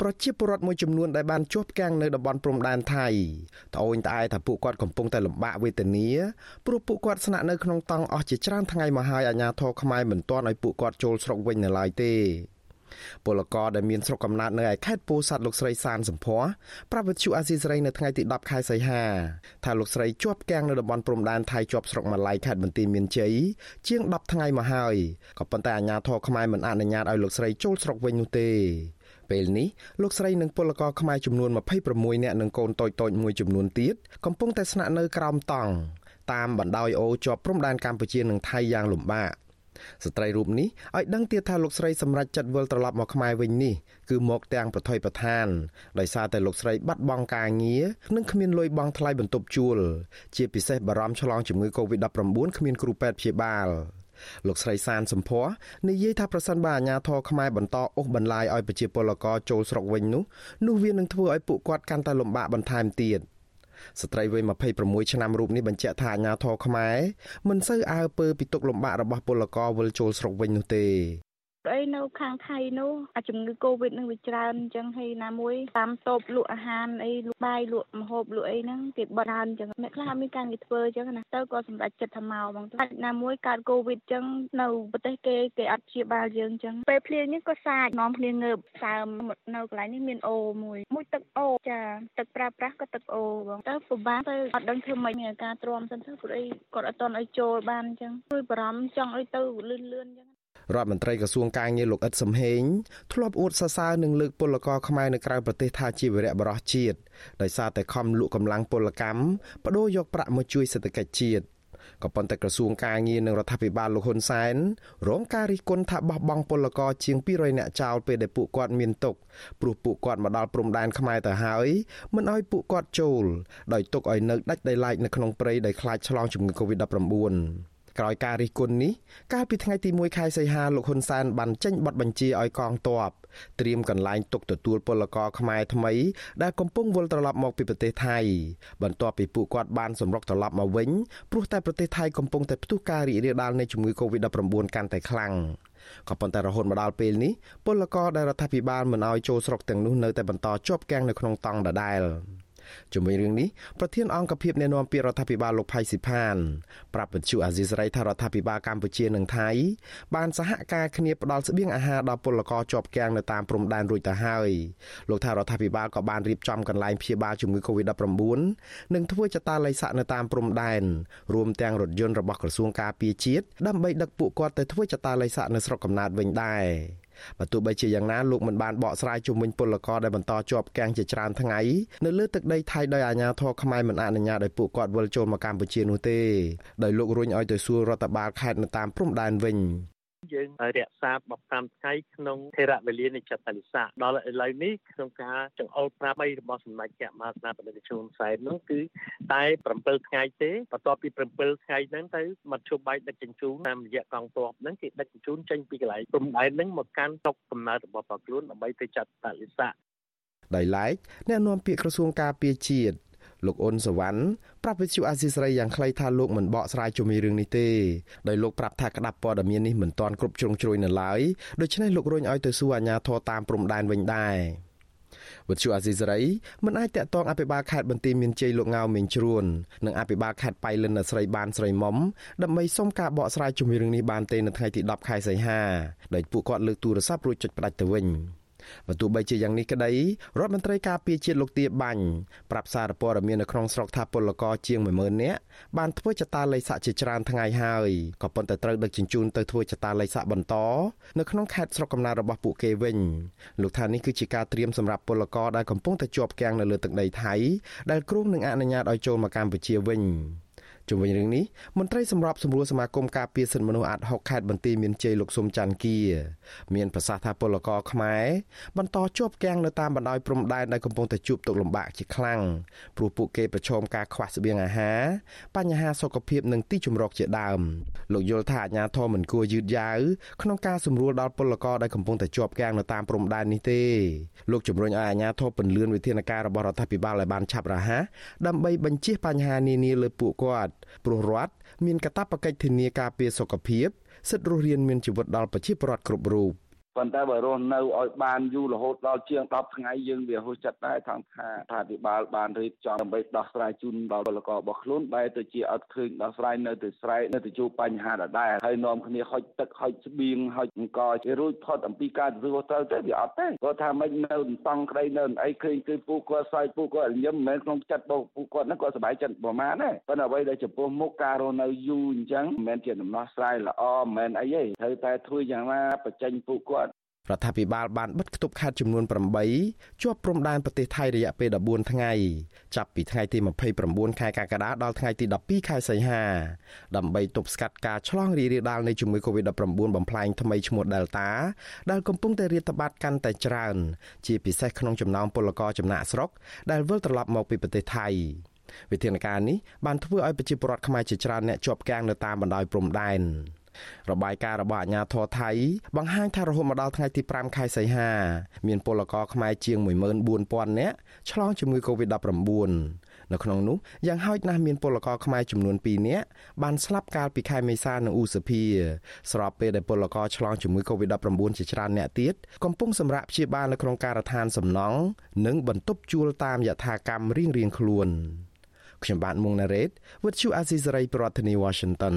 ប្រជាពលរដ្ឋមួយចំនួនដែលបានជាប់គាំងនៅតំបន់ព្រំដែនថៃត្អូញត្អែថាពួកគាត់កំពុងតែលំបាកវេទនាព្រោះពួកគាត់ស្នាក់នៅក្នុងតង់អស់ជាច្រើនថ្ងៃមកហើយអាជ្ញាធរខ្មែរមិនទាន់ឲ្យពួកគាត់ចូលស្រុកវិញនៅឡើយទេពលករដែលមានស្រុកកំណើតនៅឯខេត្តពោធិ៍សាត់លោកស្រីសានសំភ័ប្រាប់វិទ្យុអាស៊ីសេរីនៅថ្ងៃទី10ខែសីហាថាលោកស្រីជាប់គាំងនៅតំបន់ព្រំដែនថៃជាប់ស្រុកម៉ាឡៃខេត្តបន្ទាយមានជ័យជាង10ថ្ងៃមកហើយក៏ប៉ុន្តែអាជ្ញាធរខ្មែរមិនអនុញ្ញាតឲ្យលោកស្រីចូលស្រុកវិញនោះទេ ពេលនេះលោកស្រីនិងពលករខ្មែរចំនួន26នាក់និងកូនតូចៗមួយចំនួនទៀតកំពុងតែស្នាក់នៅក្រោមតង់តាមបណ្ដោយអូជាប់ព្រំដែនកម្ពុជានិងថៃយ៉ាងលំបាកស្ត្រីរូបនេះឲ្យដឹងទៀតថាលោកស្រីសម្រេចចិត្តវិលត្រឡប់មកខ្មែរវិញនេះគឺមកទាំងប្រថុយប្រឋានដោយសារតែលោកស្រីបាត់បង់ការងារនិងគ្មានលុយបង់ថ្លៃបន្ទប់ជួល ជាពិសេសបារម្ភឆ្លងជំងឺ Covid-19 គ្មានគ្រូពេទ្យព្យាបាល លោកស្រីសានសំភ័រនិយាយថាប្រសិនបើអាជ្ញាធរខ្មែរបន្តអូសបន្លាយឲ្យប្រជាពលករចូលស្រុកវិញនោះនោះវានឹងធ្វើឲ្យពួកគាត់កាន់តែលំបាកបន្ថែមទៀតស្ត្រីវ័យ26ឆ្នាំរូបនេះបញ្ជាក់ថាអាញាធរខ្មែរមិនសូវអើពើពីទុកលំបាករបស់ពលករវិលចូលស្រុកវិញនោះទេ អីនៅខាងថៃនោះអាជំងឺកូវីដនឹងវាច្រើនអញ្ចឹងហើយណាមួយតាមតូបលក់អាហារអីលក់បាយលក់ម្ហូបលក់អីហ្នឹងគេបត់ច្រើនអញ្ចឹងអ្នកខ្លះមានការងារធ្វើអញ្ចឹងណាទៅក៏សម្រេចចិត្តថាមកបងទៅណាមួយកើតកូវីដអញ្ចឹងនៅប្រទេសគេគេអត់ព្យាបាលយើងអញ្ចឹងពេលភ្លៀងនេះក៏សាចនាំភ្លៀងងើបសើមនៅកន្លែងនេះមានអូមួយមួយទឹកអូចាទឹកប្រើប្រាស់ក៏ទឹកអូបងទៅពិបាកទៅអត់ដឹងធ្វើម៉េចមានអាការទ្រាំសិនទៅព្រោះអីគាត់អត់តន់ឲ្យចូលបានអញ្ចឹងជួយបារម្ភចង់ឲ្យទៅលឿនលឿនអញ្ចឹង រដ្ឋមន្ត្រីក្រសួងការងារលោកអ៊ិតសំហេងធ្លាប់អួតសរសើរនឹងលើកពលករខ្មែរនៅក្រៅប្រទេសថាជាវីរៈបរិះជាតិដោយសារតែខំលក់កម្លាំងពលកម្មបដូរយកប្រាក់មកជួយសេដ្ឋកិច្ចជាតិក៏ប៉ុន្តែក្រសួងការងារនិងរដ្ឋាភិបាលលោកហ៊ុនសែនរងការរិះគន់ថាបោះបង់ពលករជាង200នាក់ចោលពេលដែលពួកគាត់មានទុកព្រោះពួកគាត់មកដល់ព្រំដែនខ្មែរទៅហើយមិនអោយពួកគាត់ចូលដោយទុកឲ្យនៅដាច់ដោយឡែកនៅក្នុងព្រៃដោយខ្លាចឆ្លងជំងឺ Covid-19 ក្រោយការរិះគន់នេះកាលពីថ្ងៃទី1ខែសីហាលោកហ៊ុនសែនបានចេញប័ណ្ណបញ្ជាឲ្យកងទ័ពត្រៀមកន្លែងទុកទទួលពលករខ្មែរថ្មីដែលកំពុងវិលត្រឡប់មកពីប្រទេសថៃបន្ទាប់ពីពួកគាត់បានសម្រុកត្រឡប់មកវិញព្រោះតែប្រទេសថៃកំពុងតែផ្ទុះការរីករាលដាលនៃជំងឺ Covid-19 កាន់តែខ្លាំងក៏ប៉ុន្តែរហូតមកដល់ពេលនេះពលករដែលរដ្ឋាភិបាលមិនអោយចូលស្រុកទាំងនោះនៅតែបន្តជាប់គាំងនៅក្នុងតង់ដដែល។ ជាមួយរឿងនេះប្រធានអង្គភិបអ្នកណែនាំពាក្យរដ្ឋាភិបាលលោកផៃស៊ីផានប្រាប់វិទ្យុអាស៊ីសេរីថារដ្ឋាភិបាលកម្ពុជានិងថៃបានសហការគ្នាផ្ដល់ស្បៀងអាហារដល់ពលករជាប់គាំងនៅតាមព្រំដែនរួចទៅហើយលោកថារដ្ឋាភិបាលក៏បានរៀបចំកន្លែងព្យាបាលជំងឺ Covid-19 និងធ្វើចតាល័យស័កនៅតាមព្រំដែនរួមទាំងរថយន្តរបស់ក្រសួងការពារជាតិដើម្បីដឹកពួកគាត់ទៅធ្វើចតាល័យស័កនៅស្រុកកំណើតវិញដែរ បើទោះបីជាយ៉ាងណាលោកមិនបានបកស្រាយជុំវិញពលករដែលបន្តជាប់គាំងជាច្រើនថ្ងៃនៅលើទឹកដីថៃដោយអាជ្ញាធរខ្មែរមិនអនុញ្ញាតឲ្យពួកគាត់វិលចូលមកកម្ពុជានោះទេដោយលោករុញឲ្យទៅសួររដ្ឋបាលខេត្តនៅតាមព្រំដែនវិញ យើងរក្សា15ថ្ងៃក្នុងថេរវេលានៃចតលិស័កដល់ឥឡូវនេះក្នុងការចង្អុលប្រាប់របស់សម្ដេចចក្រមហាស្នាបតីជួនសែននោះគឺតែ7ថ្ងៃទេបន្ទាប់ពី7ថ្ងៃហ្នឹងទៅមធ្យោបាយដឹកជញ្ជូនតាមរយៈកងទ័ពហ្នឹងគេដឹកជញ្ជូនចេញពីកន្លែងព្រំដែនហ្នឹងមកកាន់តុកកំណើតរបស់ប្រខ្លួនដើម្បីទៅចាត់តលិស័កដោយឡែកអ្នកនាំពាក្យក្រសួងការពារជាតិ លោកអ៊ុនសវណ្ណប្រាប់វិទ្យុអាស៊ីសេរីយ៉ាងខ្លីថាលោកមិនបកស្រាយជុំវិញរឿងនេះទេដោយលោកប្រាប់ថាក្តាប់ព័ត៌មាននេះមិនទាន់គ្រប់ជ្រុងជ្រោយនៅឡើយដូច្នេះលោករុញឲ្យទៅសួរអាជ្ញាធរតាមព្រំដែនវិញដែរវិទ្យុអាស៊ីសេរីមិនអាចតាក់ទងអភិបាលខេត្តបន្ទាយមានជ័យលោកងៅមេងជ្រួននិងអភិបាលខេត្តបៃលិនអ្នកស្រីបានស្រីមុំដើម្បីសុំការបកស្រាយជុំវិញរឿងនេះបានទេនៅថ្ងៃទី10ខែសីហាដោយពួកគាត់លើកទូរស័ព្ទរួចចុចផ្ដាច់ទៅវិញ បើទោះបីជាយ៉ាងនេះក្តីរដ្ឋមន្ត្រីការពារជាតិលោកទាបាញ់ប្រាប់សារព័ត៌មាននៅក្នុងស្រុកថាពលករជាង10000នាក់បានធ្វើចតាល័យស័កជាច្រើនថ្ងៃហើយក៏ប៉ុន្តែត្រូវដឹកជញ្ជូនទៅធ្វើចតាល័យស័កបន្តនៅក្នុងខេត្តស្រុកកំណើតរបស់ពួកគេវិញលោកថានេះគឺជាការត្រៀមសម្រាប់ពលករដែលកំពុងតែជាប់គាំងនៅលើទឹកដីថៃដែលគ្រោងនឹងអនុញ្ញាតឲ្យចូលមកកម្ពុជាវិញ ជុំវិញរឿងនេះមន្ត្រីសម្របសម្រួលសមាគមការពារសិទ្ធិមនុស្សអាត់6ខេត្តបន្ទាយមានជ័យលោកសុំច័ន្ទគៀមានប្រសាសន៍ថាពលករខ្មែរបន្តជាប់គាំងនៅតាមបណ្ដោយព្រំដែនដែលកំពុងតែជួបទុក្ខលំបាកជាខ្លាំងព្រោះពួកគេប្រឈមការខ្វះស្បៀងអាហារបញ្ហាសុខភាពនិងទីជម្រកជាដើមលោកយល់ថាអាជ្ញាធរមិនគួរយឺតយ៉ាវក្នុងការសម្រួលដល់ពលករដែលកំពុងតែជាប់គាំងនៅតាមព្រំដែននេះទេលោកជំរុញឲ្យអាជ្ញាធរពន្យាវិធានការរបស់រដ្ឋាភិបាលឲ្យបានឆាប់រហ័សដើម្បីបញ្ជៀសបញ្ហានានាលើពួកគាត់ព្រោះរដ្ឋមានកាតព្វកិច្ចធានាការពារសុខភាពសិទ្ធិរស់រានមានជីវិតដល់ប្រជាពលរដ្ឋគ្រប់រូប ប៉ុន្តែបើរស់នៅឲ្យបានយូររហូតដល់ជាង10ថ្ងៃយើងវាហួសចិត្តដែរថងថាថាភិបាលបានរៀបចំដើម្បីដោះស្រាយជូនដល់ពលកររបស់ខ្លួនបែរទៅជាអត់ឃើញដោះស្រាយនៅទៅស្រែកនៅទៅជួបបញ្ហាដដែលហើយនាំគ្នាហុចទឹកហុចស្បៀងហុចអង្គជារួចផុតអំពីការទទួលត្រូវទៅវាអត់ទេគាត់ថាមិននៅតង់ក្តីនៅអីឃើញគឺពូគាត់សើចពូគាត់ញឹមមិនមែនក្នុងចិត្តរបស់ពូគាត់ហ្នឹងគាត់សប្បាយចិត្តប្រហែលទេប៉ុន្តែអ្វីដែលចំពោះមុខការរស់នៅយូរអញ្ចឹងមិនមែនជាដំណោះស្រាយល្អមិនមែនអីទេត្រូវតែធ្វើយ៉ាងណាបញ្ចេញពូគាត់ រដ្ឋាភិបាលបានបិទគប់ខេត្តចំនួន8ជាប់ព្រំដែនប្រទេសថៃរយៈពេល14ថ្ងៃចាប់ពីថ្ងៃទី29ខែកក្កដាដល់ថ្ងៃទី12ខែសីហាដើម្បីទប់ស្កាត់ការឆ្លងរីករាលដាលនៃជំងឺ Covid-19 បំផ្លែងថ្មីឈ្មោះ Delta ដែលកំពុងតែរាតត្បាតកាន់តែច្រើន ជាពិសេសក្នុងចំណោមពលករចំណាក់ស្រុកដែលវិលត្រឡប់មកពីប្រទេសថៃវិធានការនេះបានធ្វើឲ្យប្រជាពលរដ្ឋខ្មែរជាច្រើនអ្នកជាប់គាំងនៅតាមបណ្ដោយព្រំដែន របាយការណ៍របស់អាជ្ញាធរថៃបង្ហាញថារហូតមកដល់ថ្ងៃទី5ខែសីហាមានពលករខ្មែរជាង14000នាក់ឆ្លងជំងឺ Covid-19 នៅក្នុងនោះយ៉ាងហោចណាស់មានពលករខ្មែរចំនួន2នាក់បានស្លាប់កាលពីខែមេសានិងឧសភាស្របពេលដែលពលករឆ្លងជំងឺ Covid-19 ជាច្រើនអ្នកទៀតកំពុងសម្រាកព្យាបាលនៅក្នុងការដ្ឋានសំណង់និងបន្ទប់ជួលតាមយថាកម្មរៀងៗខ្លួនខ្ញុំបាទមុងណារ៉េត With you Azizi Saray ប្រធានាធិបតី Washington